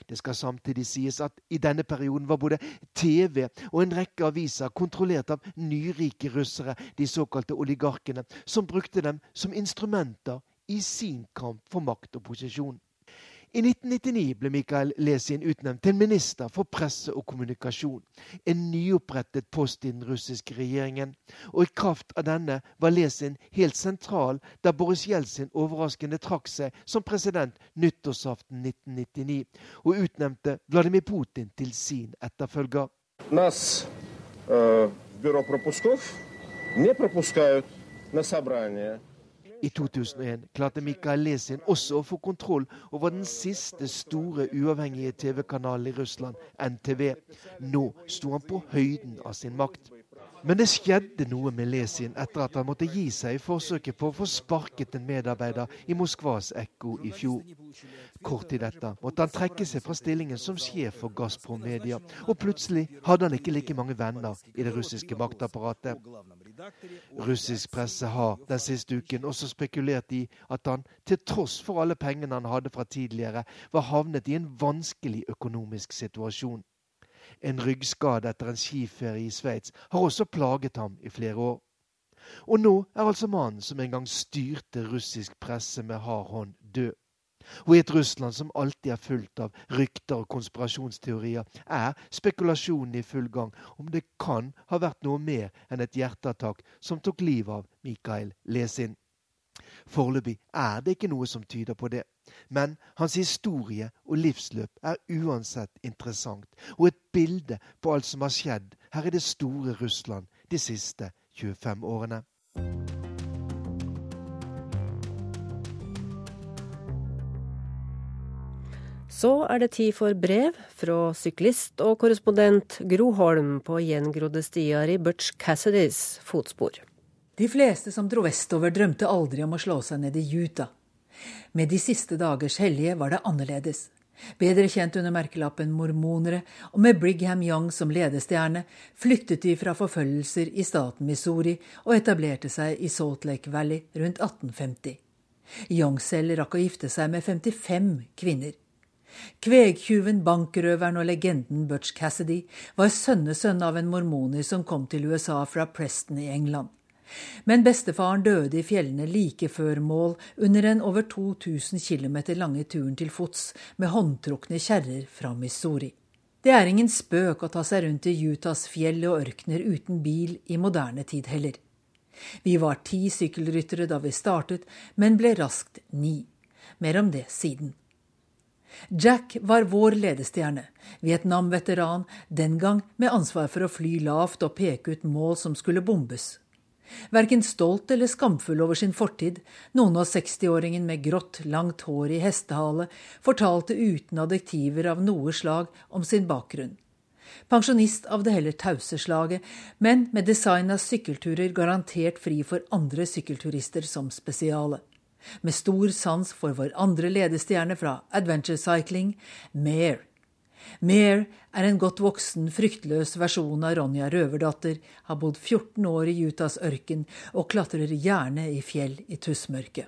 Det skal samtidig sies at i denne perioden var både TV og en rekke aviser kontrollert av nyrike russere, de såkalte oligarkene, som brukte dem som instrumenter i sin kamp for makt og posisjon. I 1999 ble Mikael Lesin utnevnt til minister for presse og kommunikasjon, en nyopprettet post i den russiske regjeringen. Og i kraft av denne var Lesin helt sentral da Boris Jeltsin overraskende trakk seg som president nyttårsaften 1999, og utnevnte Vladimir Putin til sin etterfølger. Нас, э, бюро пропусков не пропускают I 2001 klarte Mikael Lesin også å få kontroll over den siste store uavhengige TV-kanalen i Russland, NTV. Nå sto han på høyden av sin makt. Men det skjedde noe med Lesin etter at han måtte gi seg i forsøket på å få sparket en medarbeider i Moskvas Ekko i fjor. Kort tid etter måtte han trekke seg fra stillingen som sjef for Gazprom Media, og plutselig hadde han ikke like mange venner i det russiske maktapparatet. Russisk presse har den siste uken også spekulert i at han, til tross for alle pengene han hadde fra tidligere, var havnet i en vanskelig økonomisk situasjon. En ryggskade etter en skiferie i Sveits har også plaget ham i flere år. Og nå er altså mannen som en gang styrte russisk presse med hard hånd, død. Og i et Russland som alltid er fullt av rykter og konspirasjonsteorier, er spekulasjonen i full gang om det kan ha vært noe mer enn et hjerteattakk som tok livet av Mikael Lesin. Foreløpig er det ikke noe som tyder på det. Men hans historie og livsløp er uansett interessant, og et bilde på alt som har skjedd her i det store Russland de siste 25 årene. Så er det tid for brev fra syklist og korrespondent Gro Holm på gjengrodde stier i Butch Cassidys fotspor. De fleste som dro vestover, drømte aldri om å slå seg ned i Utah. Med De siste dagers hellige var det annerledes. Bedre kjent under merkelappen mormonere, og med Brigham Young som ledestjerne, flyttet de fra forfølgelser i staten Missouri og etablerte seg i Salt Lake Valley rundt 1850. Young selv rakk å gifte seg med 55 kvinner. Kvegtyven, bankrøveren og legenden Butch Cassidy var sønnesønn av en mormoner som kom til USA fra Preston i England. Men bestefaren døde i fjellene like før mål under den over 2000 km lange turen til fots med håndtrukne kjerrer fra Missouri. Det er ingen spøk å ta seg rundt i Utahs fjell og ørkener uten bil i moderne tid heller. Vi var ti sykkelryttere da vi startet, men ble raskt ni. Mer om det siden. Jack var vår ledestjerne, Vietnam-veteran, den gang med ansvar for å fly lavt og peke ut mål som skulle bombes. Verken stolt eller skamfull over sin fortid, noen av 60-åringen med grått, langt hår i hestehale fortalte uten adjektiver av noe slag om sin bakgrunn. Pensjonist av det heller tause slaget, men med design av sykkelturer garantert fri for andre sykkelturister som spesiale. Med stor sans for vår andre ledestjerne fra Adventure Cycling, Mare. Mare er en godt voksen, fryktløs versjon av Ronja Røverdatter, har bodd 14 år i Utahs ørken og klatrer gjerne i fjell i tussmørket.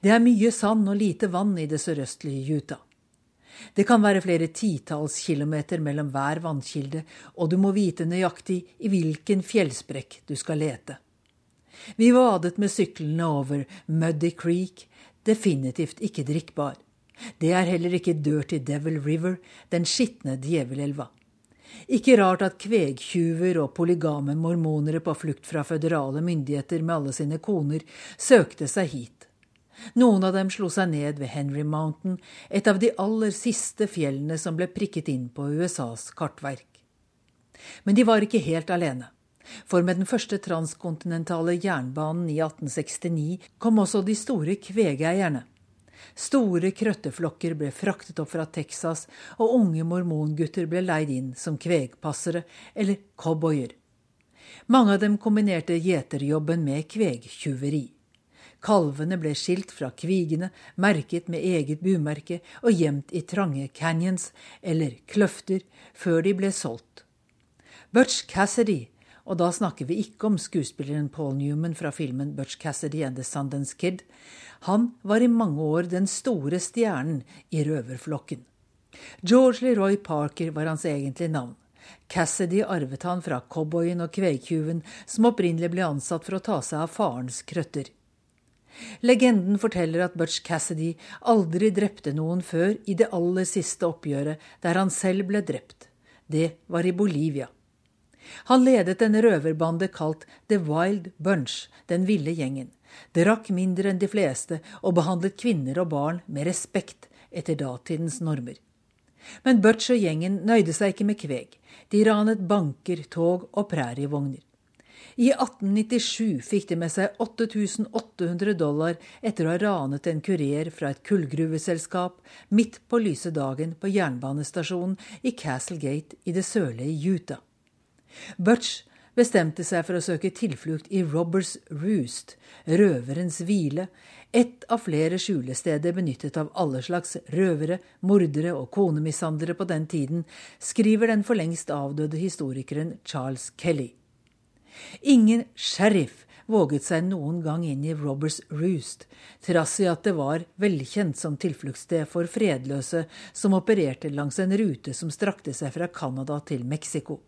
Det er mye sand og lite vann i det sørøstlige Utah. Det kan være flere titalls kilometer mellom hver vannkilde, og du må vite nøyaktig i hvilken fjellsprekk du skal lete. Vi vadet med syklene over Muddy Creek, definitivt ikke drikkbar. Det er heller ikke Dirty Devil River, den skitne djevelelva. Ikke rart at kvegtyver og polygame mormonere på flukt fra føderale myndigheter med alle sine koner søkte seg hit. Noen av dem slo seg ned ved Henry Mountain, et av de aller siste fjellene som ble prikket inn på USAs kartverk. Men de var ikke helt alene. For med den første transkontinentale jernbanen i 1869 kom også de store kvegeierne. Store krøtteflokker ble fraktet opp fra Texas, og unge mormongutter ble leid inn som kvegpassere eller cowboyer. Mange av dem kombinerte gjeterjobben med kvegtyveri. Kalvene ble skilt fra kvigene, merket med eget bumerke og gjemt i trange canyons, eller kløfter, før de ble solgt. Butch Cassidy, og da snakker vi ikke om skuespilleren Paul Newman fra filmen Butch Cassidy and The Sundance Kid, han var i mange år den store stjernen i røverflokken. George Leroy Parker var hans egentlige navn. Cassidy arvet han fra cowboyen og kvegtyven som opprinnelig ble ansatt for å ta seg av farens krøtter. Legenden forteller at Butch Cassidy aldri drepte noen før i det aller siste oppgjøret der han selv ble drept. Det var i Bolivia. Han ledet en røverbande kalt The Wild Bunch, den ville gjengen drakk mindre enn de fleste og behandlet kvinner og barn med respekt etter datidens normer. Men Butch og gjengen nøyde seg ikke med kveg. De ranet banker, tog og prærievogner. I 1897 fikk de med seg 8800 dollar etter å ha ranet en kurer fra et kullgruveselskap midt på lyse dagen på jernbanestasjonen i Castle Gate i det sørlige Utah. Butch bestemte seg for å søke tilflukt i Robbers Roost, røverens hvile, ett av flere skjulesteder benyttet av alle slags røvere, mordere og konemishandlere på den tiden, skriver den for lengst avdøde historikeren Charles Kelly. Ingen sheriff våget seg noen gang inn i Robbers Roost, trass i at det var velkjent som tilfluktssted for fredløse som opererte langs en rute som strakte seg fra Canada til Mexico.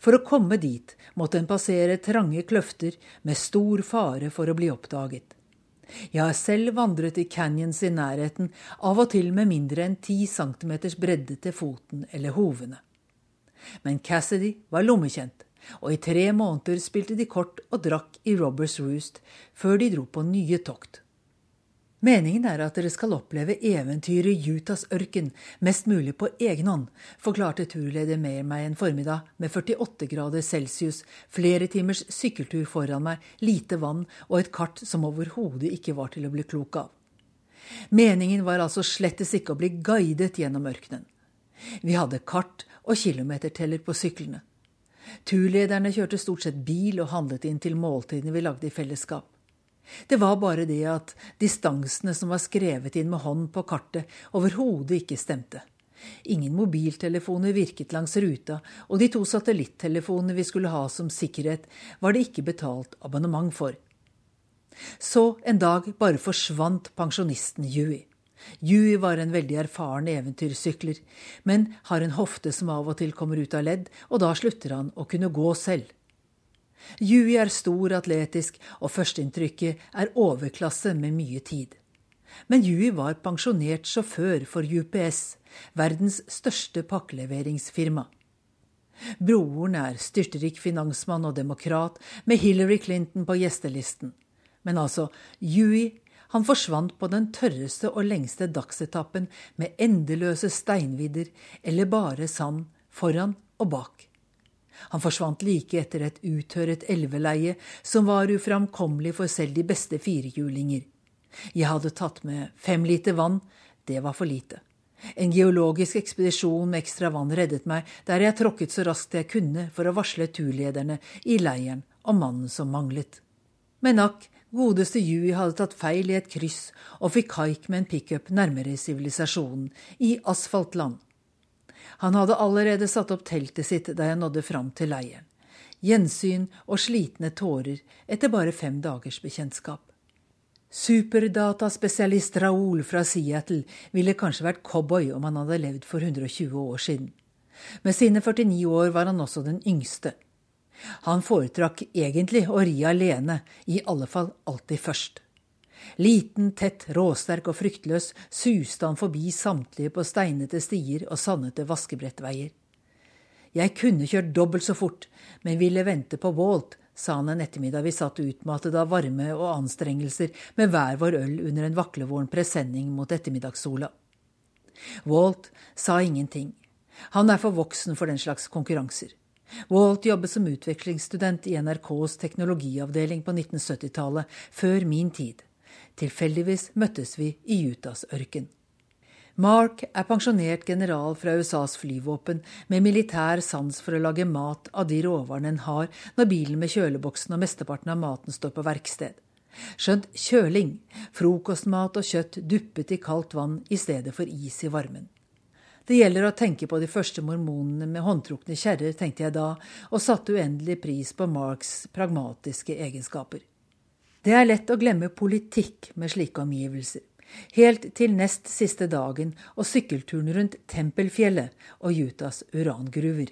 For å komme dit måtte en passere trange kløfter med stor fare for å bli oppdaget. Jeg har selv vandret i canyons i nærheten, av og til med mindre enn ti centimeters bredde til foten eller hovene. Men Cassidy var lommekjent, og i tre måneder spilte de kort og drakk i Robbers Roost før de dro på nye tokt. Meningen er at dere skal oppleve eventyret i Utahs ørken mest mulig på egen hånd, forklarte turleder Meyer meg en formiddag med 48 grader celsius, flere timers sykkeltur foran meg, lite vann og et kart som overhodet ikke var til å bli klok av. Meningen var altså slettes ikke å bli guidet gjennom ørkenen. Vi hadde kart og kilometerteller på syklene. Turlederne kjørte stort sett bil og handlet inn til måltidene vi lagde i fellesskap. Det var bare det at distansene som var skrevet inn med hånd på kartet, overhodet ikke stemte. Ingen mobiltelefoner virket langs ruta, og de to satellittelefonene vi skulle ha som sikkerhet, var det ikke betalt abonnement for. Så en dag bare forsvant pensjonisten Yui. Yui var en veldig erfaren eventyrsykler, men har en hofte som av og til kommer ut av ledd, og da slutter han å kunne gå selv. Yui er stor, atletisk, og førsteinntrykket er overklasse med mye tid. Men Yui var pensjonert sjåfør for UPS, verdens største pakkeleveringsfirma. Broren er styrterik finansmann og demokrat, med Hillary Clinton på gjestelisten. Men altså, Yui han forsvant på den tørreste og lengste dagsetappen med endeløse steinvidder eller bare sand foran og bak. Han forsvant like etter et uttørret elveleie som var uframkommelig for selv de beste firehjulinger. Jeg hadde tatt med fem liter vann, det var for lite. En geologisk ekspedisjon med ekstra vann reddet meg, der jeg tråkket så raskt jeg kunne for å varsle turlederne i leiren om mannen som manglet. Men akk, godeste Yui hadde tatt feil i et kryss og fikk haik med en pickup nærmere sivilisasjonen, i asfaltland. Han hadde allerede satt opp teltet sitt da jeg nådde fram til leiren. Gjensyn og slitne tårer etter bare fem dagers bekjentskap. Superdataspesialist Raoul fra Seattle ville kanskje vært cowboy om han hadde levd for 120 år siden. Med sine 49 år var han også den yngste. Han foretrakk egentlig å ri alene, i alle fall alltid først. Liten, tett, råsterk og fryktløs suste han forbi samtlige på steinete stier og sandete vaskebrettveier. Jeg kunne kjørt dobbelt så fort, men ville vente på Walt, sa han en ettermiddag vi satt utmattet av varme og anstrengelser med hver vår øl under en vaklevoren presenning mot ettermiddagssola. Walt sa ingenting. Han er for voksen for den slags konkurranser. Walt jobbet som utvekslingsstudent i NRKs teknologiavdeling på 1970-tallet, før min tid. Tilfeldigvis møttes vi i Utahs ørken. Mark er pensjonert general fra USAs flyvåpen med militær sans for å lage mat av de råvarene en har når bilen med kjøleboksen og mesteparten av maten står på verksted. Skjønt kjøling, frokostmat og kjøtt duppet i kaldt vann i stedet for is i varmen. Det gjelder å tenke på de første mormonene med håndtrukne kjerrer, tenkte jeg da, og satte uendelig pris på Marks pragmatiske egenskaper. Det er lett å glemme politikk med slike omgivelser. Helt til nest siste dagen og sykkelturen rundt Tempelfjellet og Utahs urangruver.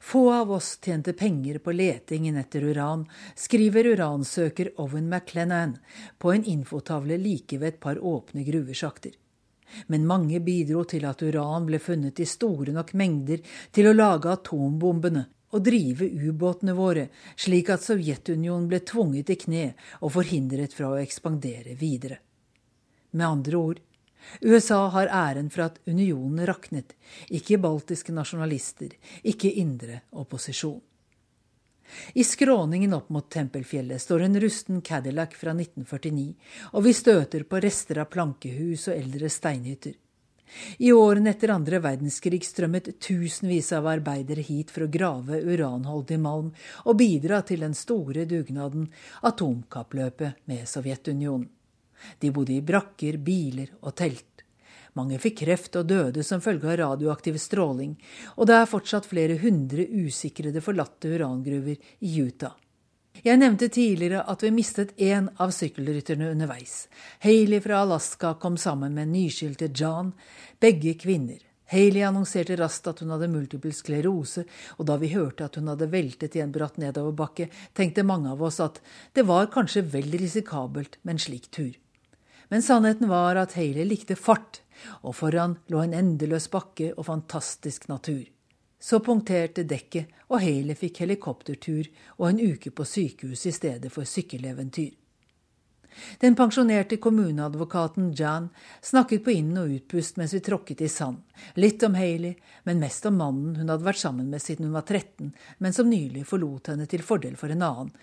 Få av oss tjente penger på letingen etter uran, skriver uransøker Owen McLennan på en infotavle like ved et par åpne gruvesjakter. Men mange bidro til at uran ble funnet i store nok mengder til å lage atombombene å drive ubåtene våre, slik at Sovjetunionen ble tvunget i kne og forhindret fra å ekspandere videre. Med andre ord, USA har æren for at unionen raknet, ikke baltiske nasjonalister, ikke indre opposisjon. I skråningen opp mot Tempelfjellet står en rusten Cadillac fra 1949, og vi støter på rester av plankehus og eldre steinhytter. I årene etter andre verdenskrig strømmet tusenvis av arbeidere hit for å grave uranholdig malm og bidra til den store dugnaden atomkappløpet med Sovjetunionen. De bodde i brakker, biler og telt. Mange fikk kreft og døde som følge av radioaktiv stråling, og det er fortsatt flere hundre usikrede forlatte urangruver i Utah. Jeg nevnte tidligere at vi mistet én av sykkelrytterne underveis. Hayley fra Alaska kom sammen med nyskilte John, begge kvinner. Hayley annonserte raskt at hun hadde multiple sklerose, og da vi hørte at hun hadde veltet i en bratt nedoverbakke, tenkte mange av oss at det var kanskje vel risikabelt med en slik tur. Men sannheten var at Hayley likte fart, og foran lå en endeløs bakke og fantastisk natur. Så punkterte dekket, og Haley fikk helikoptertur og en uke på sykehus i stedet for sykkeleventyr. Den pensjonerte kommuneadvokaten Jan snakket på inn- og utpust mens vi tråkket i sand. Litt om Haley, men mest om mannen hun hadde vært sammen med siden hun var 13, men som nylig forlot henne til fordel for en annen.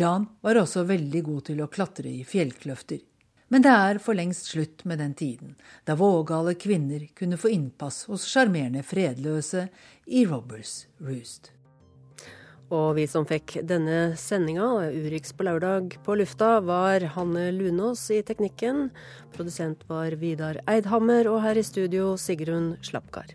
Jan var også veldig god til å klatre i fjellkløfter. Men det er for lengst slutt med den tiden da vågale kvinner kunne få innpass hos sjarmerende fredløse i Robbers Roost. Og vi som fikk denne sendinga, Urix på lørdag, på lufta, var Hanne Lunås i teknikken. Produsent var Vidar Eidhammer, og her i studio Sigrun Slapkar.